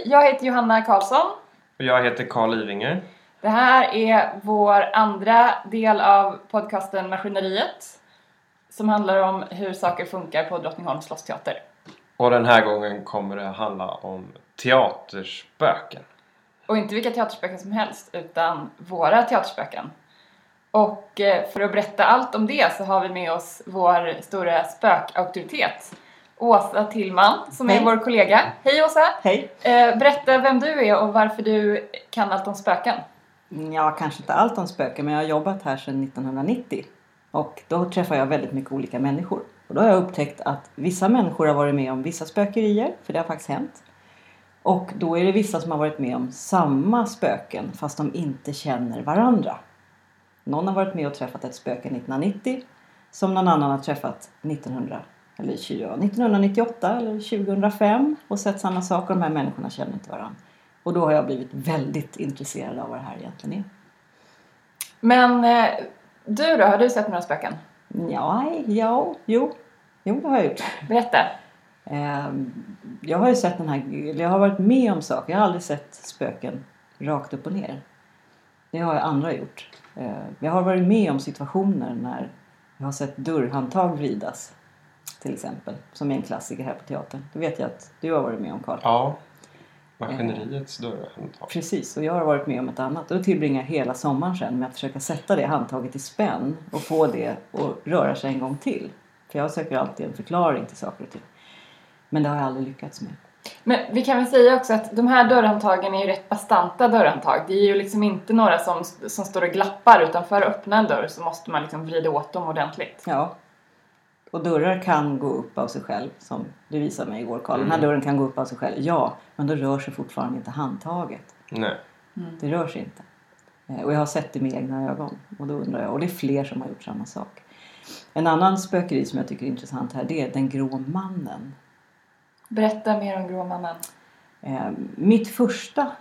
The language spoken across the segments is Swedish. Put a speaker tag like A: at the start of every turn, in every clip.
A: Hej, jag heter Johanna Karlsson.
B: Och jag heter Karl Ivinger.
A: Det här är vår andra del av podcasten Maskineriet som handlar om hur saker funkar på Drottningholms slottsteater.
B: Och den här gången kommer det handla om teaterspöken.
A: Och inte vilka teaterspöken som helst, utan våra teaterspöken. Och eh, för att berätta allt om det så har vi med oss vår stora spökauktoritet Åsa Tillman som är
C: Hej.
A: vår kollega. Hej Åsa!
C: Hej!
A: Eh, berätta vem du är och varför du kan allt om spöken.
C: Ja, kanske inte allt om spöken, men jag har jobbat här sedan 1990. Och då träffar jag väldigt mycket olika människor. Och då har jag upptäckt att vissa människor har varit med om vissa spökerier, för det har faktiskt hänt. Och då är det vissa som har varit med om samma spöken, fast de inte känner varandra. Någon har varit med och träffat ett spöke 1990, som någon annan har träffat 1900, eller 20, 1998 eller 2005 och sett samma sak och de här människorna känner inte varandra. Och då har jag blivit väldigt intresserad av vad det här egentligen är.
A: Men eh, du då, har du sett några spöken?
C: Ja, ja, jo, jo det har jag gjort.
A: Berätta.
C: Ehm, Jag har ju sett den här, jag har varit med om saker. Jag har aldrig sett spöken rakt upp och ner. Det har andra gjort. Ehm, Jag har varit med om situationer när jag har sett dörrhandtag vridas. Till exempel, som är en klassiker här på teatern. Det vet jag att du har varit med om Karl.
B: Ja. Maskineriets dörrhandtag.
C: Precis, och jag har varit med om ett annat. Och då tillbringar jag hela sommaren sen med att försöka sätta det handtaget i spänn och få det att röra sig en gång till. För jag söker alltid en förklaring till saker och ting. Men det har jag aldrig lyckats med.
A: Men vi kan väl säga också att de här dörrhandtagen är ju rätt bastanta dörrhandtag. Det är ju liksom inte några som, som står och glappar utan för att öppna en dörr så måste man liksom vrida åt dem ordentligt.
C: Ja. Och dörrar kan gå upp av sig själv, som du visade mig igår Karl. Den här
B: Mm.
C: dörren kan gå upp av sig själv, ja. Men då rör sig fortfarande inte handtaget.
B: Nej.
C: Det rör sig inte. Eh, Och jag har sett det med egna ögon. Och då undrar jag, och det är fler som har gjort samma sak. En annan spökeri som jag tycker är intressant här, det är Den grå mannen.
A: Berätta mer om Gråmannen.
C: Eh, mitt första,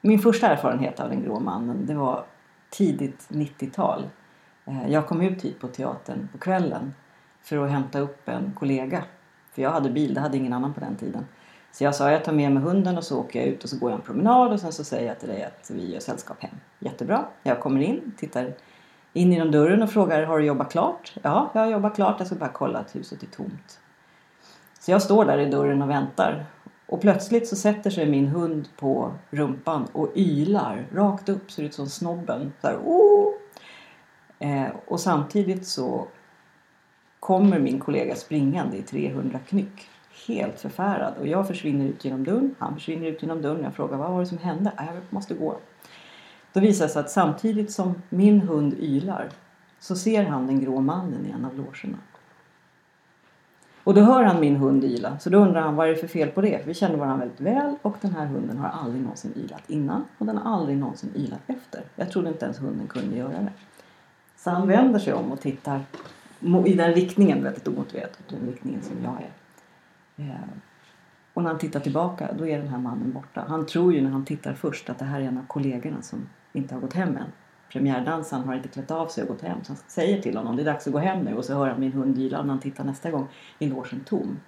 C: min första erfarenhet av Den grå mannen, det var tidigt 90-tal. Eh, jag kom ut hit på teatern på kvällen för att hämta upp en kollega. För jag hade bil, det hade ingen annan på den tiden. Så jag sa jag tar med mig hunden och så åker jag ut och så går jag en promenad och sen så säger jag till dig att vi gör sällskap hem. Jättebra. Jag kommer in, tittar in genom dörren och frågar har du jobbat klart? Ja, jag har jobbat klart. Jag ska bara kolla att huset är tomt. Så jag står där i dörren och väntar. Och plötsligt så sätter sig min hund på rumpan och ylar rakt upp, ser ut som snobben. Så här, oh! eh, och samtidigt så kommer min kollega springande i 300 knyck. Helt förfärad. Och jag försvinner ut genom dörren. Han försvinner ut genom dörren. Jag frågar vad var det som hände? Jag måste gå. Då visar det sig att samtidigt som min hund ylar så ser han den grå mannen i en av logerna. Och då hör han min hund yla. Så då undrar han vad är det för fel på det? För vi känner varandra väldigt väl och den här hunden har aldrig någonsin ylat innan och den har aldrig någonsin ylat efter. Jag trodde inte ens hunden kunde göra det. Så han vänder sig om och tittar i den riktningen väldigt omotiverat. Den riktningen som jag är. Eh, och när han tittar tillbaka då är den här mannen borta. Han tror ju när han tittar först att det här är en av kollegorna som inte har gått hem än. Premiärdansaren har inte klätt av sig och gått hem. Så han säger till honom det är dags att gå hem nu. Och så hör han min hund yla. Och när han tittar nästa gång är logen tom.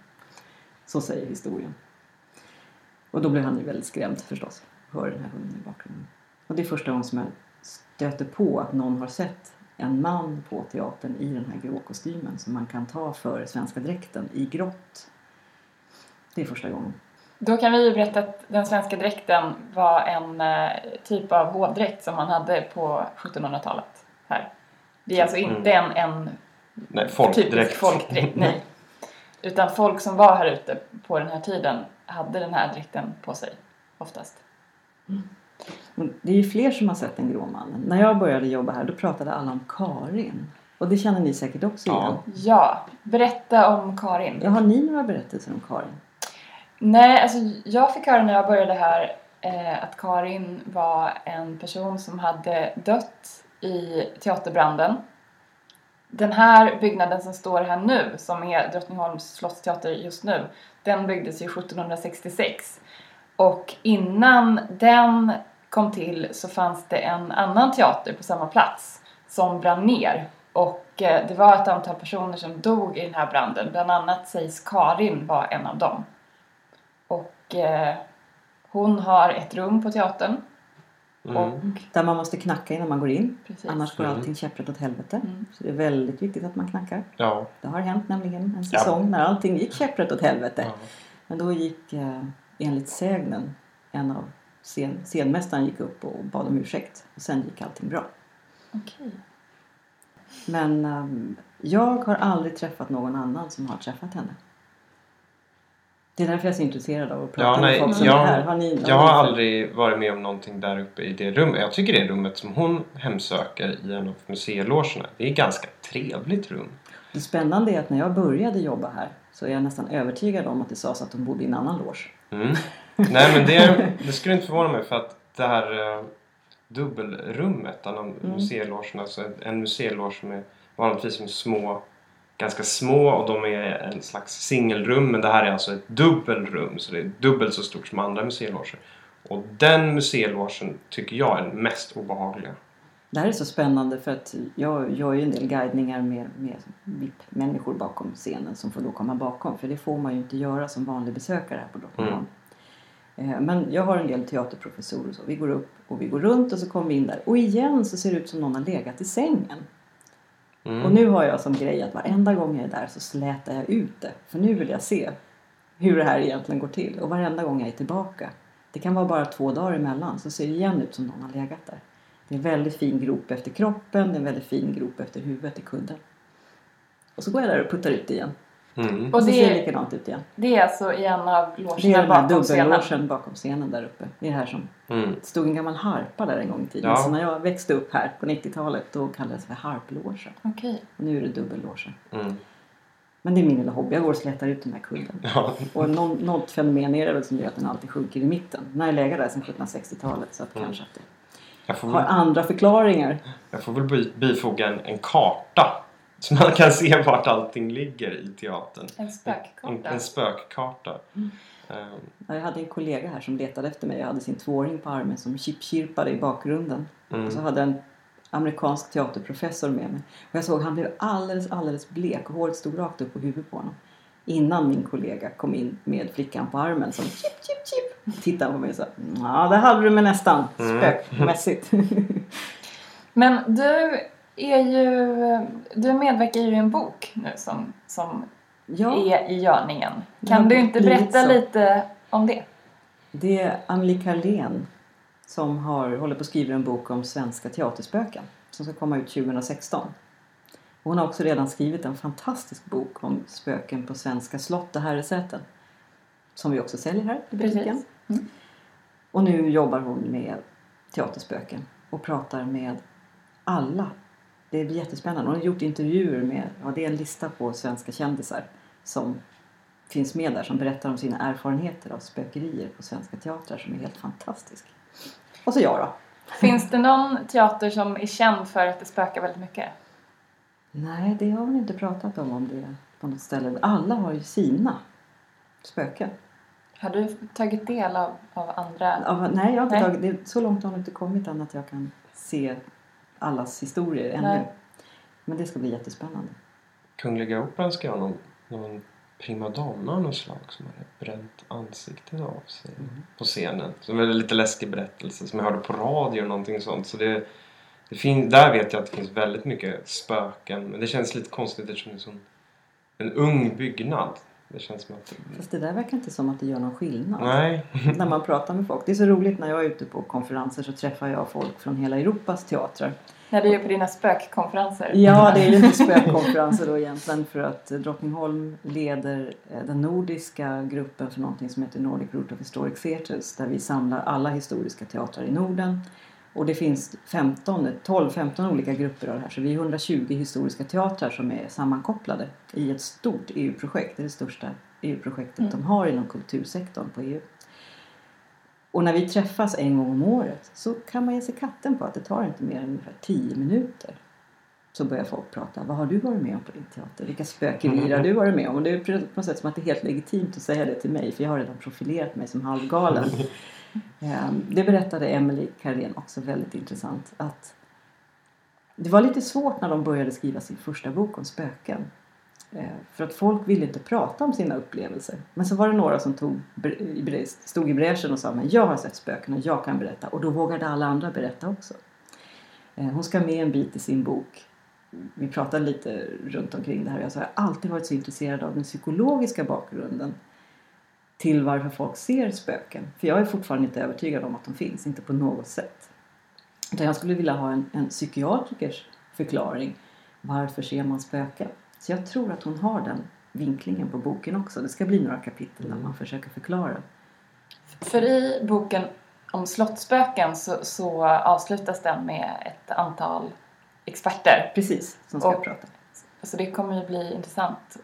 C: Så säger historien. Och då blir han ju väldigt skrämd förstås. Hör den här hunden i bakgrunden. Och det är första gången som jag stöter på att någon har sett en man på teatern i den här grå kostymen som man kan ta för svenska dräkten i grått. Det är första gången.
A: Då kan vi ju berätta att den svenska dräkten var en eh, typ av hovdräkt som man hade på 1700-talet här. Det är alltså inte en, en
B: Nej,
A: typisk
B: folkdräkt.
A: folkdräkt, nej. Utan folk som var här ute på den här tiden hade den här dräkten på sig oftast.
C: Och det är ju fler som har sett den grå mannen. När jag började jobba här då pratade alla om Karin. Och det känner ni säkert också
B: Ja.
C: igen.
A: Ja, berätta om Karin.
C: Ja, har ni några berättelser om Karin?
A: Nej, alltså jag fick höra när jag började här eh, att Karin var en person som hade dött i teaterbranden. Den här byggnaden som står här nu, som är Drottningholms slottsteater just nu, den byggdes ju 1766. Och innan den kom till så fanns det en annan teater på samma plats som brann ner. Och eh, det var ett antal personer som dog i den här branden. Bland annat sägs Karin var en av dem. Och eh, Hon har ett rum på teatern.
B: Mm.
A: Och,
C: Där man måste knacka innan man går in.
A: precis.
C: Annars går
B: Mm.
C: allting käpprätt åt helvete.
A: Mm.
C: Så det är väldigt viktigt att man knackar.
B: Ja.
C: Det har hänt nämligen en
B: Ja.
C: säsong när allting gick käpprätt åt helvete.
B: ja.
C: Men då gick eh, enligt sägnen en av scen, scenmästaren gick upp och bad om ursäkt. Och sen gick allting bra.
A: Okej.
C: Men ehm, jag har aldrig träffat någon annan som har träffat henne. Det är därför jag är så intresserad av att prata
B: Ja,
C: med
B: nej,
C: folk som
B: jag-
C: är här. Har ni,
B: Jag har aldrig varit med om någonting där uppe i det rummet. Jag tycker det rummet som hon hemsöker i en av museilogerna, det är ett ganska trevligt rum.
C: Det spännande är att när jag började jobba här så är jag nästan övertygad om att det sades att de bodde i en annan loge.
B: Mm. Nej men det, det skulle inte förvåna mig för att det här eh, dubbelrummet, av
C: Mm.
B: museilogerna, alltså en- museiloge som är vanligtvis som små, ganska små och de är en slags singelrum men det här är alltså ett dubbelrum så det är dubbelt så stort som andra museiloger. Och den museilogen tycker jag är den mest obehagliga.
C: Det här är så spännande för att jag gör ju en del guidningar med, med VIP-människor bakom scenen som får då komma bakom. För det får man ju inte göra som vanlig besökare här på Drottningholm. Eh, Men jag har en del teaterprofessorer och så. Vi går upp och vi går runt och så kommer vi in där. Och igen så ser det ut som någon har legat i sängen.
B: Mm.
C: Och nu har jag som grej att varenda gång jag är där så slätar jag ut det. För nu vill jag se hur det här egentligen går till. Och varenda gång jag är tillbaka. Det kan vara bara två dagar emellan så ser det igen ut som någon har legat där. Det är en väldigt fin grop efter kroppen, det är en väldigt fin grop efter huvudet i kudden. Och så går jag där och puttar ut det igen.
B: Mm.
A: Och
C: Och så
A: det
C: ser det
A: är-
C: likadant ut igen.
A: Det är alltså i en av
C: Det är
A: logerna
C: den här
A: bakom scenen.
C: bakom scenen där uppe. Det är här som
B: Mm.
C: det stod en gammal harpa där en gång i tiden.
B: Ja.
C: Så när jag växte upp här på 90-talet då kallades det för harplogen.
A: Okej.
C: Och nu är det dubbellogen.
B: Mm.
C: Men det är min lilla hobby. Jag går och slätar ut den här kudden.
B: Ja.
C: Och någon, något fenomen är det väl som gör att den alltid sjunker i mitten. Den har legat där sedan 1760-talet så att
B: Mm.
C: kanske att det
B: Jag, får
C: har
B: väl,
C: andra förklaringar.
B: jag får väl bi- bifoga en, en karta så man kan se vart allting ligger i teatern.
A: En
B: En,
A: spökkarta.
B: en spökkarta.
C: Mm.
B: Ehm,
C: Jag hade en kollega här som letade efter mig. Jag hade sin tvååring på armen som chipchirpade i bakgrunden.
B: mm.
C: Och så hade jag en amerikansk teaterprofessor med mig. Och jag såg han blev alldeles, alldeles blek och håret stod rakt upp på huvudet på honom. Innan min kollega kom in med flickan på armen som chip, chip, chip. Tittade på mig och sa ja det hade du med nästan
B: Mm.
C: spökmässigt.
A: Men du är ju... Du medverkar ju i en bok nu som, som
C: ja,
A: är i görningen. Kan du inte berätta lite om det?
C: det är Amelie Carlén som har, håller på att skriva en bok om svenska teaterspöken som ska komma ut 2016. Och hon har också redan skrivit en fantastisk bok om spöken på svenska slott och herresäten. Som vi också säljer här i butiken.
A: Mm.
C: Och nu jobbar hon med teaterspöken och pratar med alla. Det blir jättespännande. Hon har gjort intervjuer med, ja det är en lista på svenska kändisar som finns med där som berättar om sina erfarenheter av spökerier på svenska teatrar som är helt fantastisk. Och så jag då.
A: Finns det någon teater som är känd för att det spökar väldigt mycket?
C: Nej, det har hon inte pratat om om det på något ställe. Alla har ju sina spöken.
A: Har du tagit del av, av andra?
C: Ja, nej, jag har inte
A: Nej.
C: tagit, det, så långt har hon inte kommit än att jag kan se allas historier ännu.
A: Nej.
C: Men det ska bli jättespännande.
B: Kungliga Operan ska ha någon, någon primadonna av något slag som hade bränt ansiktet av sig
C: Mm.
B: på scenen. Som är en lite läskig berättelse som jag hörde på radio och någonting sånt. Så det, det fin, där vet jag att det finns väldigt mycket spöken. Men det känns lite konstigt eftersom det är sån, en ung byggnad. Det känns som att...
C: Fast det där verkar inte som att det gör någon skillnad.
B: Nej.
C: När man pratar med folk. Det är så roligt när jag är ute på konferenser så träffar jag folk från hela Europas teatrar.
A: När du är på dina spökkonferenser?
C: Ja, det är ju inte spökkonferenser då egentligen för att Drottningholm leder eh, den nordiska gruppen för någonting som heter Nordic Root of Historic Theatres där vi samlar alla historiska teatrar i Norden. Och det finns 15, 12-15 olika grupper av det här så vi är 120 historiska teatrar som är sammankopplade i ett stort EU-projekt. Det är det största EU-projektet
A: Mm.
C: de har inom kultursektorn på EU. Och när vi träffas en gång om året så kan man ge sig katten på att det tar inte mer än ungefär 10 minuter. Så börjar folk prata. Vad har du varit med om på din teater? Vilka spökerier har du varit med om? Och det är på något sätt som att det är helt legitimt att säga det till mig för jag har redan profilerat mig som halvgalen. Ehm, det berättade Emily Karén också väldigt intressant. Att det var lite svårt när de började skriva sin första bok om spöken. Ehm, för att folk ville inte prata om sina upplevelser. Men så var det några som tog, stod i bräschen och sa men jag har sett spöken och jag kan berätta. Och då vågade alla andra berätta också. Ehm, hon ska med en bit i sin bok. Vi pratade lite runt omkring det här. Jag sa jag har alltid varit så intresserad av den psykologiska bakgrunden till varför folk ser spöken. För jag är fortfarande inte övertygad om att de finns, inte på något sätt. Utan jag skulle vilja ha en, en psykiatrikers förklaring. Varför ser man spöken? Så jag tror att hon har den vinklingen på boken också. Det ska bli några kapitel där man försöker förklara.
A: För i boken om slottsspöken så, så avslutas den med ett antal experter.
C: Precis, som ska
A: Och-
C: prata.
A: Så det kommer ju bli intressant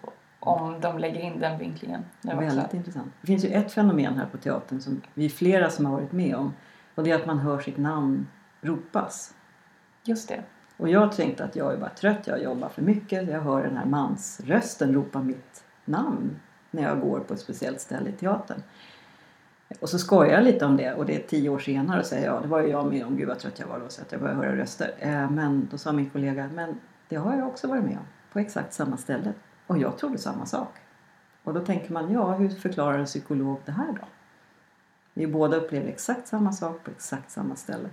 A: om de lägger in den vinklingen
C: Väldigt intressant. Det finns ju ett fenomen här på teatern som vi är flera som har varit med om. Och det är att man hör sitt namn ropas.
A: Just det.
C: Och jag tänkte att jag är bara trött, jag jobbar för mycket. Jag hör den här mansrösten ropa mitt namn när jag går på ett speciellt ställe i teatern. Och så skojar jag lite om det och det är tio år senare och säger ja, det var ju jag med om. Gud vad trött jag var då så att jag började höra röster. Eh, Men då sa min kollega, men det har jag också varit med om. På exakt samma ställe. Och jag trodde samma sak. Och då tänker man, ja hur förklarar en psykolog det här då? Vi båda upplever exakt samma sak på exakt samma ställe.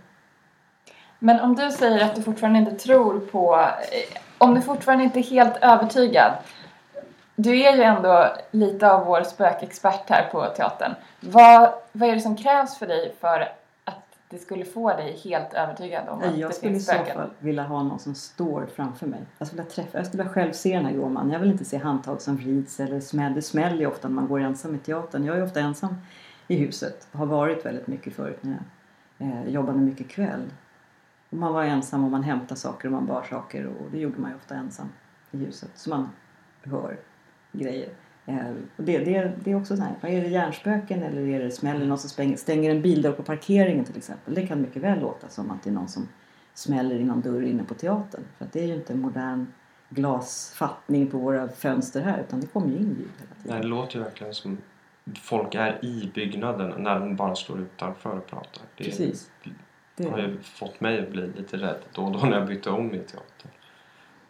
A: Men om du säger att du fortfarande inte tror på... Eh, om du fortfarande inte är helt övertygad. Du är ju ändå lite av vår spökexpert här på teatern. Vad, vad är det som krävs för dig för det skulle få dig helt övertygad om att
C: Jag
A: det
C: skulle i
A: finns
C: så
A: spöken?
C: fall vilja ha någon som står framför mig. Jag skulle vilja, träffa, jag skulle vilja själv se den här gråmannen. Jag vill inte se handtag som vrids eller smäll. Det smäller ju ofta när man går ensam i teatern. Jag är ofta ensam i huset. Har varit väldigt mycket förut när jag eh, jobbade mycket kväll. Och man var ensam och man hämtade saker och man bar saker och det gjorde man ju ofta ensam i huset. Så man hör grejer. Eh, det, det, det är också så här, vad är det hjärnspöken eller är det smäller någon som stänger, stänger en bildörr på parkeringen till exempel. Det kan mycket väl låta som att det är någon som smäller i någon dörr inne på teatern. För det är ju inte en modern glasfattning på våra fönster här utan det kommer ju in ljud hela tiden.
B: det låter ju verkligen som folk är i byggnaden när de bara står utanför och pratar. Det
C: Precis. Det,
B: har ju fått mig att bli lite rädd då och då när jag bytte om i teatern.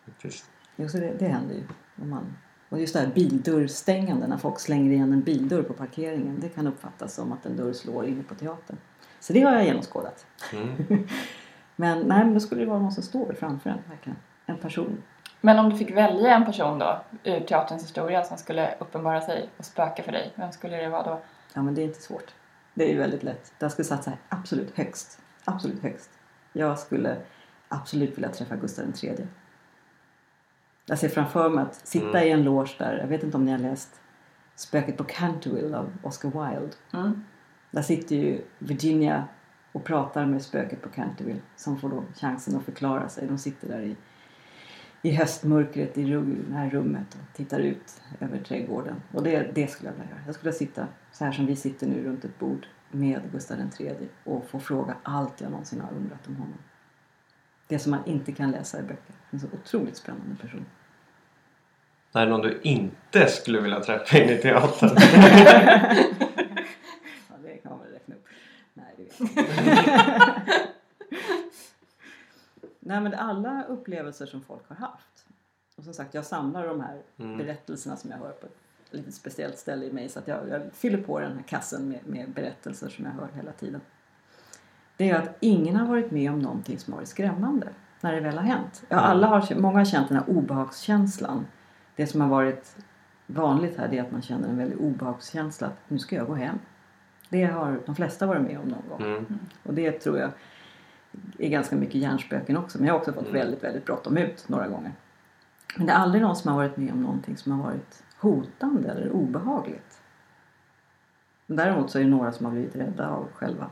B: Faktiskt.
C: jo, så det, det händer ju. Om man, och just det här bildörrstängande, när folk slänger igen en bildörr på parkeringen. Det kan uppfattas som att en dörr slår inne på teatern. Så det har jag genomskådat.
B: Mm.
C: Men nej, men då skulle det vara någon som står framför en, verkligen. En person.
A: Men om du fick välja en person då ur teaterns historia som skulle uppenbara sig och spöka för dig, vem skulle det vara då?
C: Ja, men det är inte svårt. Det är ju väldigt lätt. Jag skulle satsa absolut högst. Absolut högst. Jag skulle absolut vilja träffa Gustav III. Jag ser framför mig att sitta
B: Mm.
C: i en loge där. Jag vet inte om ni har läst Spöket på Canterville av Oscar Wilde.
A: Mm.
C: Där sitter ju Virginia och pratar med spöket på Canterville som får då chansen att förklara sig. De sitter där i, i höstmörkret i det här rummet och tittar ut över trädgården. Och det, det skulle jag vilja göra. Jag skulle sitta så här som vi sitter nu runt ett bord med Gustav III och få fråga allt jag någonsin har undrat om honom. Det som man inte kan läsa i böcker. En så otroligt spännande person.
B: Är det någon du inte skulle vilja träffa in i teatern?
C: Ja, det kan man väl räkna upp. Nej, det vet jag inte. Nej, men alla upplevelser som folk har haft. Och som sagt, jag samlar de här
B: Mm.
C: berättelserna som jag hör på ett lite speciellt ställe i mig. Så att jag, jag fyller på den här kassen med, med berättelser som jag hör hela tiden. Det är att ingen har varit med om någonting som har varit skrämmande när det väl har hänt. Ja, alla har, många har känt den här obehagskänslan. Det som har varit vanligt här är att man känner en väldig obehagskänsla att nu ska jag gå hem. Det har de flesta varit med om någon gång.
B: Mm.
C: Och det tror jag är ganska mycket hjärnspöken också. Men jag har också fått
B: Mm.
C: väldigt, väldigt bråttom ut några gånger. Men det är aldrig någon som har varit med om någonting som har varit hotande eller obehagligt. Däremot så är det några som har blivit rädda av själva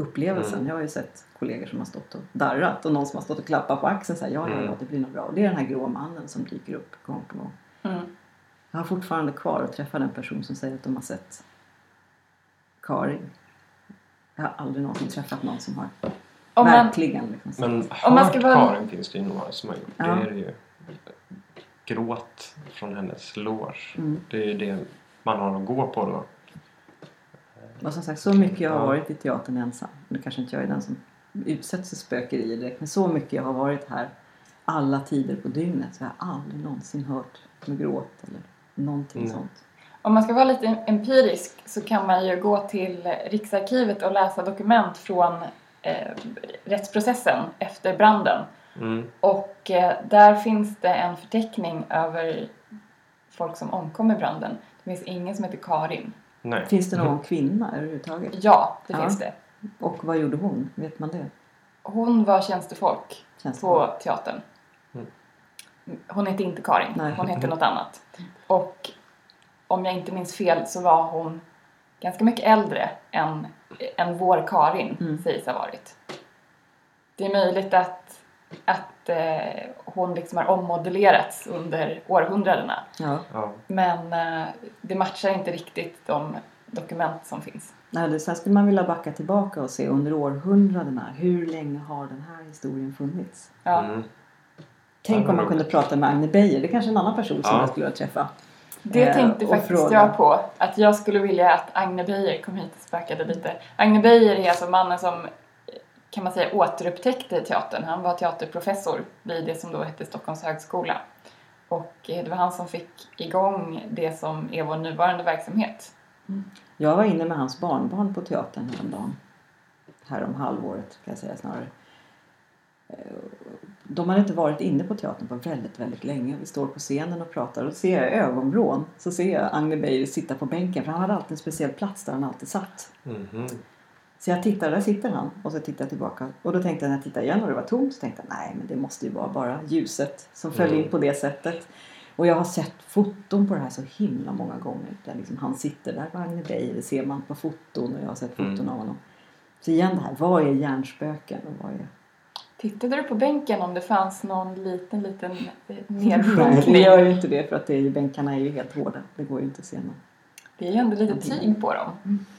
C: upplevelsen.
B: Mm.
C: Jag har ju sett kollegor som har stått och darrat och någon som har stått och klappat på axeln och sagt ja, ja, ja,
B: Mm.
C: det blir nog bra. Och det är den här grå mannen som dyker upp gång på gång.
A: Mm.
C: Jag har fortfarande kvar att träffa den person som säger att de har sett Karin. Jag har aldrig någonsin träffat någon som har
A: Om man,
C: verkligen liksom.
B: Men
A: Om man
B: hört
A: ska vara-
B: Karin finns det ju några som har gjort.
C: Ja.
B: Det är det ju. Gråt från hennes loge.
C: Mm.
B: Det är ju det man har att gå på då.
C: Och som sagt, så mycket jag har
B: Ja.
C: varit i teatern ensam. Nu kanske inte jag är den som utsätts för spökerier direkt. Men så mycket jag har varit här. alla tider på dygnet. Så jag har aldrig någonsin hört med gråt eller någonting
B: Nej.
C: sånt.
A: Om man ska vara lite empirisk så kan man ju gå till Riksarkivet och läsa dokument från eh, rättsprocessen efter branden.
B: Mm.
A: Och eh, där finns det en förteckning över folk som omkom i branden. Det finns ingen som heter Karin.
B: Nej.
C: Finns det någon kvinna överhuvudtaget?
A: Ja, det
C: Ja.
A: finns det.
C: Och vad gjorde hon? Vet man det?
A: Hon var tjänstefolk
C: det
A: på teatern.
B: Mm.
A: Hon hette inte Karin,
C: Nej.
A: hon hette något annat. Och om jag inte minns fel så var hon ganska mycket äldre än, än vår Karin
C: Mm.
A: sägs ha varit. Det är möjligt att, att eh, hon liksom har ommodellerats under århundradena.
C: Ja.
B: Ja.
A: Men eh, det matchar inte riktigt de dokument som finns.
C: Nej, det, sen skulle man vilja backa tillbaka och se under århundradena. Hur länge har den här historien funnits?
A: Ja.
B: Mm.
C: Tänk om man kunde prata med Agne Beijer. Det är kanske en annan person som
B: Ja.
C: jag skulle vilja träffa.
A: Det
C: Eh,
A: tänkte faktiskt
C: fråga.
A: jag på. Att jag skulle vilja att Agne Beijer kom hit och spökade lite. Agne Beijer är alltså mannen som kan man säga återupptäckte teatern. Han var teaterprofessor vid det som då hette Stockholms högskola. Och det var han som fick igång det som är vår nuvarande verksamhet.
C: Jag var inne med hans barnbarn på teatern häromdagen. Här om halvåret kan jag säga snarare. Eh, De hade inte varit inne på teatern på väldigt, väldigt länge. Vi står på scenen och pratar och ser jag ögonvrån så ser jag Agne Beijer sitta på bänken för han hade alltid en speciell plats där han alltid satt.
B: Mhm.
C: Så jag tittar, där sitter han. Och så tittar jag tillbaka. Och då tänkte jag när jag tittade igen och det var tomt så tänkte jag nej men det måste ju vara bara ljuset som föll
B: Mm.
C: in på det sättet. Och jag har sett foton på det här så himla många gånger. Där liksom han sitter där var Agne Beijer, det ser man på foton och jag har sett foton
B: Mm.
C: av honom. Så igen det här, vad är hjärnspöken och vad är...
A: Tittade du på bänken om det fanns någon liten, liten eh,
C: Nej,
A: nedsjunkning?
C: gör ju inte det för att det är ju, bänkarna är ju helt hårda. Det går ju inte att se någon.
A: Det är ju ändå lite tyg på dem.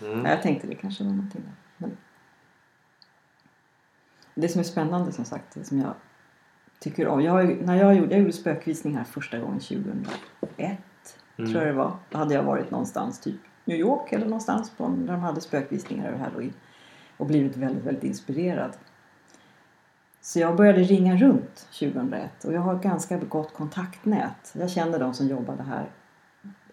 B: Mm.
C: Ja, jag tänkte det kanske var någonting där. Det som är spännande som sagt, det som jag tycker om. Jag, när jag gjorde, jag gjorde spökvisning här första gången 2001
B: Mm.
C: tror jag det var. Då hade jag varit någonstans, typ New York eller någonstans på, där de hade spökvisningar över halloween. Och blivit väldigt, väldigt inspirerad. Så jag började ringa runt 2001 och jag har ett ganska gott kontaktnät. Jag känner de som jobbade här,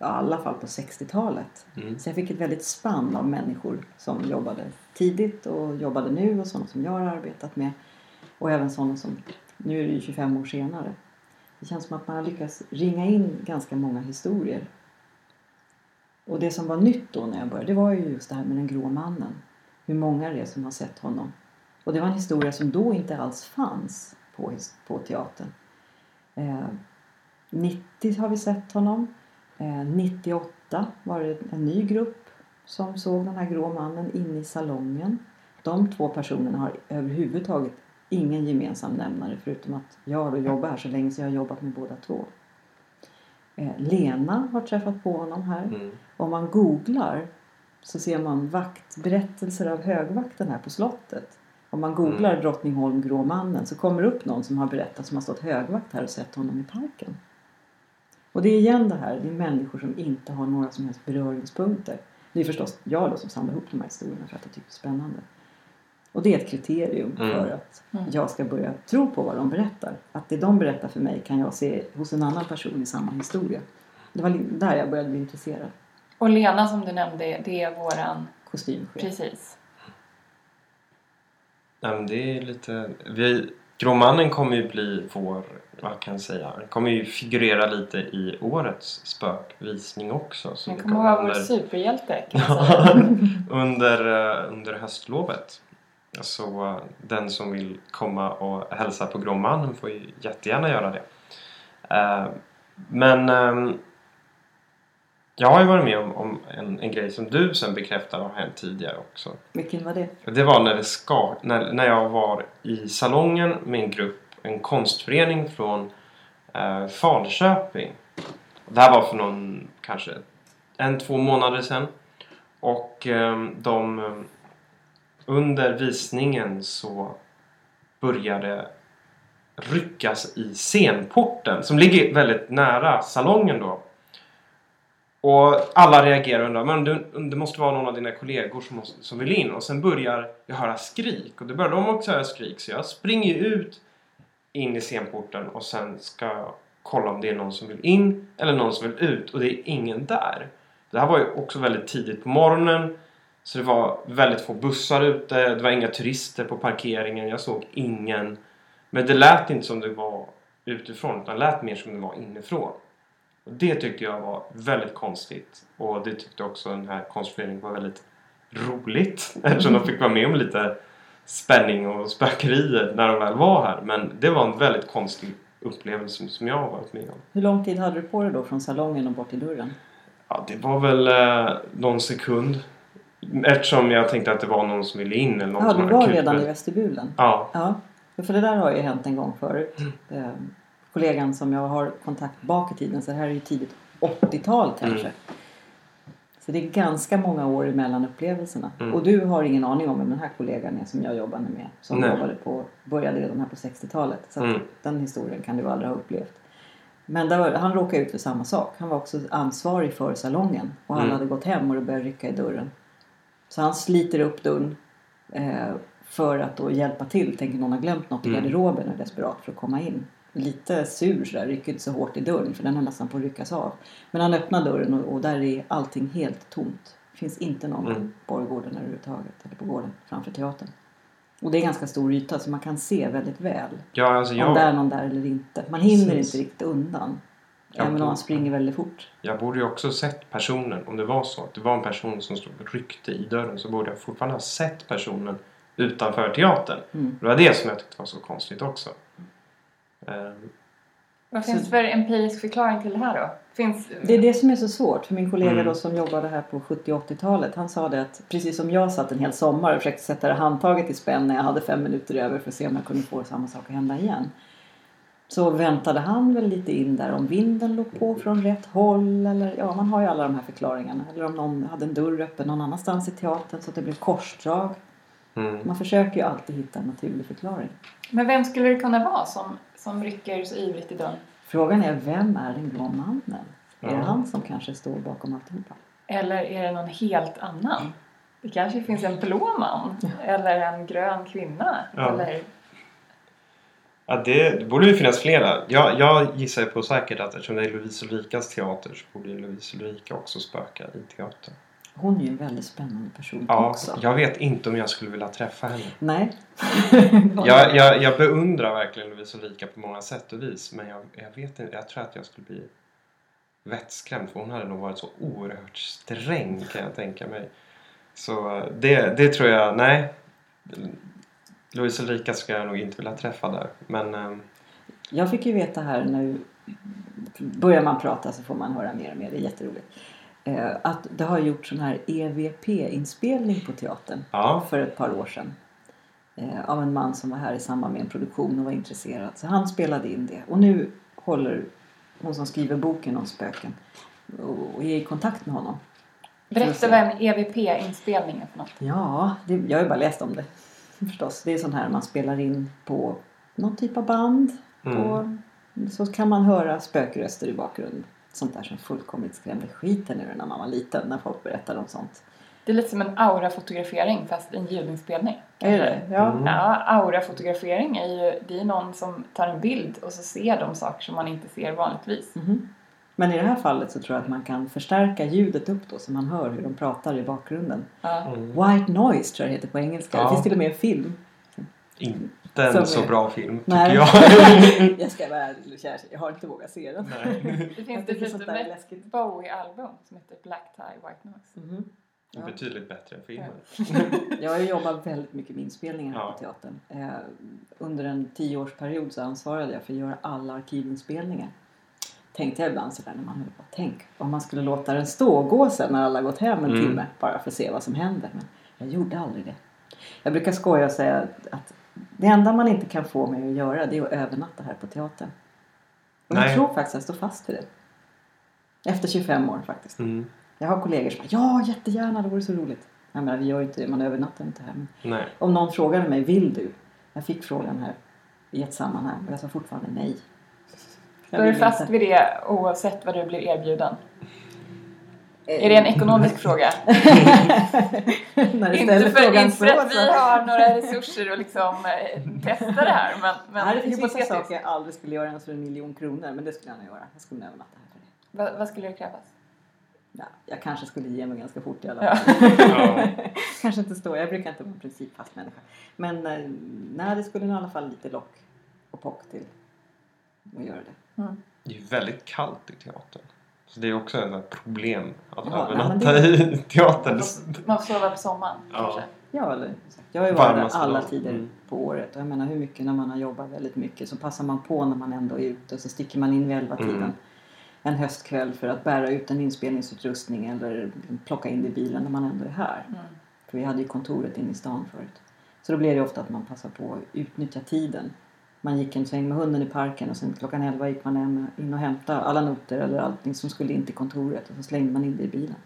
C: i alla fall på 60-talet.
B: Mm.
C: Så jag fick ett väldigt spann av människor som jobbade tidigt och jobbade nu och sådana som jag har arbetat med. Och även sådana som, nu är det ju 25 år senare. Det känns som att man har lyckats ringa in ganska många historier. Och det som var nytt då när jag började, det var ju just det här med den grå mannen. Hur många det är som har sett honom. Och det var en historia som då inte alls fanns på, på teatern. Eh, 90 har vi sett honom. Eh, 98 var det en ny grupp som såg den här grå mannen inne i salongen. De två personerna har överhuvudtaget ingen gemensam nämnare förutom att jag då jobbar här så länge så jag har jobbat med båda två. Eh, Lena har träffat på honom här.
B: Mm.
C: Om man googlar så ser man vakt, berättelser av högvakten här på slottet. Om man googlar
B: Mm.
C: Drottningholm grå mannen så kommer det upp någon som har berättat som har stått högvakt här och sett honom i parken. Och det är igen det här, det är människor som inte har några som helst beröringspunkter. Det är förstås jag då som samlar ihop de här historierna för att jag tycker det är spännande. Och det är ett kriterium
B: Mm.
C: för att
A: Mm.
C: jag ska börja tro på vad de berättar. Att det de berättar för mig kan jag se hos en annan person i samma historia. Det var där jag började bli intresserad.
A: Och Lena som du nämnde, det är våran...
C: Kostymchef.
A: Precis.
B: Nej, men det är lite... Vi, Gråmannen kommer ju bli vår... Vad kan jag säga? Den kommer ju figurera lite i årets spökvisning också. Så det
A: kommer vara vår
B: under-
A: superhjälte kan man säga.
B: under, eh, under höstlovet. Så eh, den som vill komma och hälsa på Gråmannen får ju jättegärna göra det. Eh, Men ehm, jag har ju varit med om, om en, en grej som du sen bekräftar har hänt tidigare också.
C: Vilken var det?
B: Det var när, det ska, när, när jag var i salongen med en grupp, en konstförening från eh, Falköping. Det här var för någon, kanske en, två månader sedan. Och eh, de, under visningen så började ryckas i scenporten som ligger väldigt nära salongen då. Och alla reagerar och undrar men det, det måste vara någon av dina kollegor som, måste, som vill in. Och sen börjar jag höra skrik och då börjar de också höra skrik så jag springer ju ut in i scenporten och sen ska jag kolla om det är någon som vill in eller någon som vill ut och det är ingen där. Det här var ju också väldigt tidigt på morgonen så det var väldigt få bussar ute, det var inga turister på parkeringen, jag såg ingen. Men det lät inte som det var utifrån utan det lät mer som det var inifrån. Det tyckte jag var väldigt konstigt och det tyckte också den här konstföreningen var väldigt roligt eftersom de fick vara med om lite spänning och spökerier när de väl var här. Men det var en väldigt konstig upplevelse som jag har varit med om.
C: Hur lång tid hade du på dig då från salongen och bort till dörren?
B: Ja, det var väl eh, någon sekund. Eftersom jag tänkte att det var någon som ville in eller någon
C: Ja, du var redan i vestibulen.
B: Ja.
C: Ja, för det där har ju hänt en gång förut.
B: Mm.
C: Kollegan som jag har kontakt bak i tiden, så det här är ju tidigt 80-tal kanske.
B: Mm.
C: Så det är ganska många år emellan upplevelserna.
B: Mm.
C: Och du har ingen aning om vem den här kollegan är som jag jobbade med. Som
B: Nej.
C: jobbade på, började redan här på 60-talet. Så
B: Mm.
C: den historien kan du aldrig ha upplevt. Men var, han råkade ut för samma sak. Han var också ansvarig för salongen. Och alla
B: Mm.
C: hade gått hem och det började rycka i dörren. Så han sliter upp dörren eh, för att då hjälpa till. Tänker någon har glömt något i
B: Mm.
C: garderoben och är desperat för att komma in. Lite sur sådär, rycker inte så hårt i dörren för den är nästan på att ryckas av. Men han öppnar dörren och, och där är allting helt tomt. Det finns inte någon
B: Mm.
C: på borggården överhuvudtaget. Eller på gården framför teatern. Och det är ganska stor yta så man kan se väldigt väl
B: Ja, alltså
C: om
B: jag,
C: det är någon där eller inte. Man hinner
B: Precis.
C: inte riktigt undan.
B: Ja,
C: även om man springer väldigt fort.
B: jag borde ju också sett personen. Om det var så att det var en person som stod och ryckte i dörren så borde jag fortfarande ha sett personen utanför teatern.
C: Mm.
B: Det var det som jag tyckte var så konstigt också. Ehm,
A: Vad
C: Så-
A: finns det för empirisk förklaring till det här då? Finns...
C: Det är det som är så svårt. För min kollega
B: Mm.
C: då som jobbade här på 70 och 80-talet. Han sa det att precis som jag satt en hel sommar och försökte sätta det handtaget i spänn när jag hade fem minuter över för att se om jag kunde få samma sak att hända igen. Så väntade han väl lite in där om vinden låg på från rätt håll eller ja man har ju alla de här förklaringarna. Eller om någon hade en dörr öppen någon annanstans i teatern så att det blev korsdrag.
B: mm.
C: Man försöker ju alltid hitta en naturlig förklaring.
A: Men vem skulle det kunna vara som, som rycker så ivrigt i dörren?
C: Frågan är vem är den grå mannen? Är det
B: Ja.
C: han som kanske står bakom alltihopa?
A: Eller är det någon helt annan? Det kanske finns en blå man eller en grön kvinna.
B: Ja.
A: Eller...
B: Ja, det, det borde ju finnas flera. Jag, jag gissar på säkert att eftersom det är Lovisa Ulrikas teater så borde Lovisa Ulrika också spöka i teatern.
C: Hon är ju en väldigt spännande person
B: Ja,
C: också.
B: jag vet inte om jag skulle vilja träffa henne.
C: Nej.
B: Jag, jag, jag beundrar verkligen Lovisa Ulrika på många sätt och vis men jag, jag vet inte, jag tror att jag skulle bli vettskrämd för hon hade nog varit så oerhört sträng kan jag tänka mig. Så eh, det, det tror jag, nej. Lovisa Ulrika skulle jag nog inte vilja träffa där. Men ehm,
C: Jag fick ju veta här nu, börjar man prata så får man höra mer och mer, det är jätteroligt. Eh, Att det har gjorts sån här EVP-inspelning på teatern
B: ja,
C: för ett par år sedan. eh, Av en man som var här i samband med en produktion och var intresserad. Så han spelade in det. Och nu håller hon som skriver boken om spöken och är i kontakt med honom.
A: Berätta vad en EVP-inspelning är för något.
C: Ja, det, jag har ju bara läst om det förstås. Det är sån här man spelar in på någon typ av band.
B: Mm.
C: Och så kan man höra spökröster i bakgrunden. Sånt där som fullkomligt skrämde skiten ur när man var liten när folk berättade om sånt.
A: Det är lite som en aurafotografering fast en ljudinspelning.
C: Är det Ja.
B: Mm.
A: Ja, aurafotografering är ju det är någon som tar en bild och så ser de saker som man inte ser vanligtvis.
C: Mhm. Men i det här fallet så tror jag att man kan förstärka ljudet upp då så man hör hur de pratar i bakgrunden.
B: Mm.
C: White noise tror jag det heter på engelska.
B: Ja.
C: Det finns till och med en film.
B: Inte en
C: Som
B: så bra film tycker
C: Nej.
B: jag.
C: jag ska vara ärlig och kär, jag har inte vågat se den.
B: Nej.
A: Det finns dessutom ett
C: läskigt.
A: Bowie-album som heter Black Tie White Noise.
C: Mhm. Ja.
B: Betydligt bättre än filmen.
C: Jag har ju jobbat väldigt mycket med inspelningar här
B: Ja.
C: på teatern. Eh, under en tioårsperiod så ansvarade jag för att göra alla arkivinspelningar. Tänkte jag ibland sådär när man höll på. Tänk om man skulle låta den stå och gå sen när alla gått hem en
B: Mm.
C: timme. Bara för att se vad som händer. Men jag gjorde aldrig det. Jag brukar skoja och säga att det enda man inte kan få mig att göra det är att övernatta här på teatern. Och jag
B: Nej.
C: tror faktiskt att jag står fast vid det. Efter 25 år faktiskt.
B: Mm.
C: Jag har kollegor som bara, ja jättegärna, det vore så roligt. Jag menar, vi gör ju inte det, man övernattar inte här. Men
B: Nej.
C: om någon frågade mig, vill du? Jag fick frågan här i ett sammanhang och jag sa fortfarande nej. Jag
A: Står du fast
C: inte.
A: vid det oavsett vad du blir erbjuden? Är det en ekonomisk fråga? Inte för,
C: frågan
A: inte för att vi har några resurser att liksom eh, testa det här, men, men
C: Nej, det finns vissa saker jag aldrig skulle göra ens för en miljon kronor, men det skulle jag nog göra. Jag skulle övernatta här för det.
A: Vad, vad skulle det krävas?
C: Ja, jag kanske skulle ge mig ganska fort i alla fall.
B: Ja.
C: kanske inte stå, jag brukar inte vara en principfast människa. Men eh, nej, det skulle nog i alla fall lite lock och pock till att göra det.
A: Mm.
B: Det är ju väldigt kallt i teatern. Så det är också ett problem att
C: Ja, nej,
B: övernatta
C: men
B: i teatern.
A: Man får sova på sommaren
B: Ja.
A: kanske.
C: Ja, eller jag har ju varit där alla tider
B: Mm.
C: på året. Och jag menar hur mycket när man har jobbat väldigt mycket så passar man på när man ändå är ute och så sticker man in vid elva tiden
B: Mm.
C: en höstkväll för att bära ut en inspelningsutrustning eller plocka in det i bilen när man ändå är här.
A: Mm.
C: För vi hade ju kontoret inne i stan förut. Så då blev det ofta att man passade på att utnyttja tiden. Man gick en sväng med hunden i parken och sen klockan 11 gick man hem, in och hämtade alla noter eller allting som skulle in till kontoret och så slängde man in det i bilen.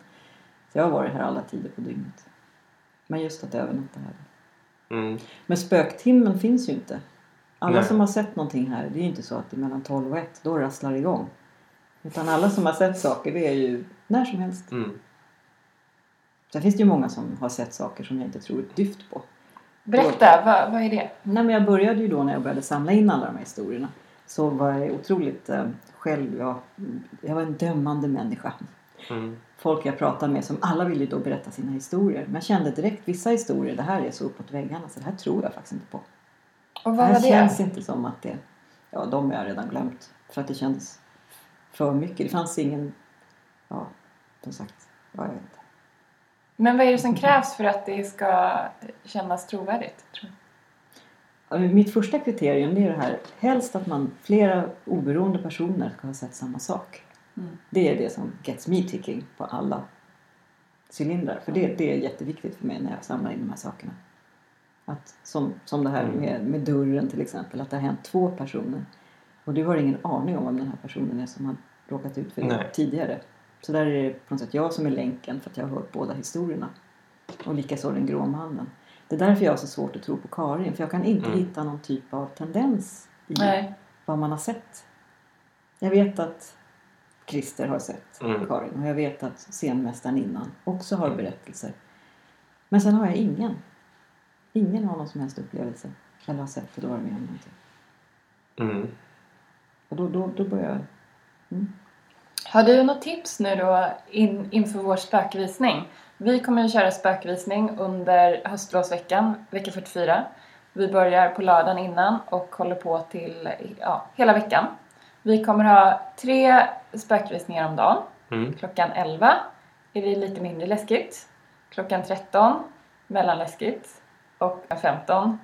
C: Så jag har varit här alla tider på dygnet. Men just att övernatta här.
B: Mm.
C: Men spöktimmen finns ju inte. Alla
B: Nej.
C: som har sett någonting här, det är ju inte så att det är mellan 12 och 1, då rasslar det igång. Utan alla som har sett saker, det är ju när som helst.
B: Mm.
C: Sen finns det ju många som har sett saker som jag inte tror ett dyft på.
A: Berätta, vad, vad är det?
C: Nej, men jag började ju då när jag började samla in alla de här historierna. Så var jag otroligt eh, själv, jag, jag var en dömande människa.
B: Mm.
C: Folk jag pratade med som alla ville ju då berätta sina historier. Men jag kände direkt, vissa historier, det här är så uppåt väggarna så det här tror jag faktiskt inte på.
A: Och
C: Det
A: vad
C: här
A: var det?
C: känns inte som att det... Ja, de har jag redan glömt. För att det kändes för mycket. Det fanns ingen... Ja, som sagt. Ja, jag vet inte.
A: Men vad är det som krävs för att det ska kännas trovärdigt?
C: Mitt första kriterium är det här. Helst att man, flera oberoende personer ska ha sett samma sak.
A: Mm.
C: Det är det som gets me ticking på alla cylindrar. För det, det är jätteviktigt för mig när jag samlar in de här sakerna. Att, som, som det här
B: Mm.
C: med, med dörren till exempel. Att det har hänt två personer. Och du har ingen aning om vem den här personen är som har råkat ut för det
B: Nej.
C: tidigare. Så där är det på något sätt jag som är länken för att jag har hört båda historierna. Och likaså den grå mannen. Det är därför jag har så svårt att tro på Karin. För jag kan inte
B: Mm.
C: hitta någon typ av tendens i
A: Nej.
C: vad man har sett. Jag vet att Christer har sett
B: Mm.
C: Karin och jag vet att scenmästaren innan också har
B: Mm.
C: berättelser. Men sen har jag ingen. Ingen har någon som helst upplevelse eller har sett eller varit med om någonting.
B: Mm.
C: Och då, då, då börjar jag... Mm.
A: Har du något tips nu då in, inför vår spökvisning? Vi kommer ju köra spökvisning under höstlovsveckan, vecka 44. Vi börjar på lördagen innan och håller på till ja, hela veckan. Vi kommer ha tre spökvisningar om dagen.
B: Mm.
A: Klockan 11 är det lite mindre läskigt. Klockan 13 mellanläskigt. Och 15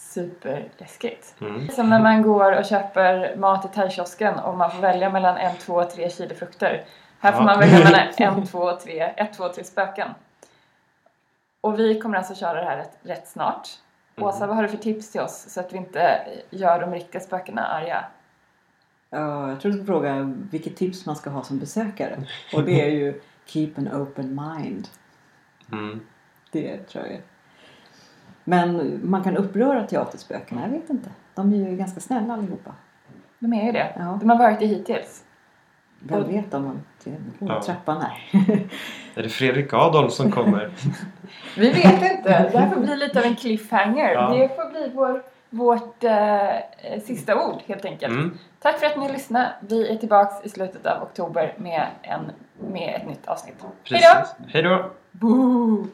A: superläskigt.
B: Mm.
A: Som när man går och köper mat i thaikiosken och man får välja mellan en, två, tre kilo frukter. Här får
B: Ja.
A: man välja mellan en, två, tre, ett, två, tre spöken. Och vi kommer alltså köra det här rätt, rätt snart.
B: Mm.
A: Åsa, vad har du för tips till oss så att vi inte gör de riktiga spökena arga?
C: Ja, jag tror du ska fråga vilket tips man ska ha som besökare. Och det är ju keep an open mind.
B: Mm.
C: Det tror jag är. Men man kan uppröra teaterspökena, jag vet inte. De är ju ganska snälla allihopa.
A: De är ju det.
C: Ja.
A: De har varit det hittills.
C: Vem
A: Och-
C: vet om man... Det är
B: Ja.
C: trappan här.
B: Är det Fredrik Adolf som kommer?
A: Vi vet inte. Det här får bli lite av en cliffhanger.
B: Ja.
A: Det får bli vår, vårt eh, sista ord helt enkelt.
B: Mm.
A: Tack för att ni lyssnade. Vi är tillbaks i slutet av oktober med, en, med ett nytt avsnitt. Hej då!
B: Precis. Hej då!
A: Boo!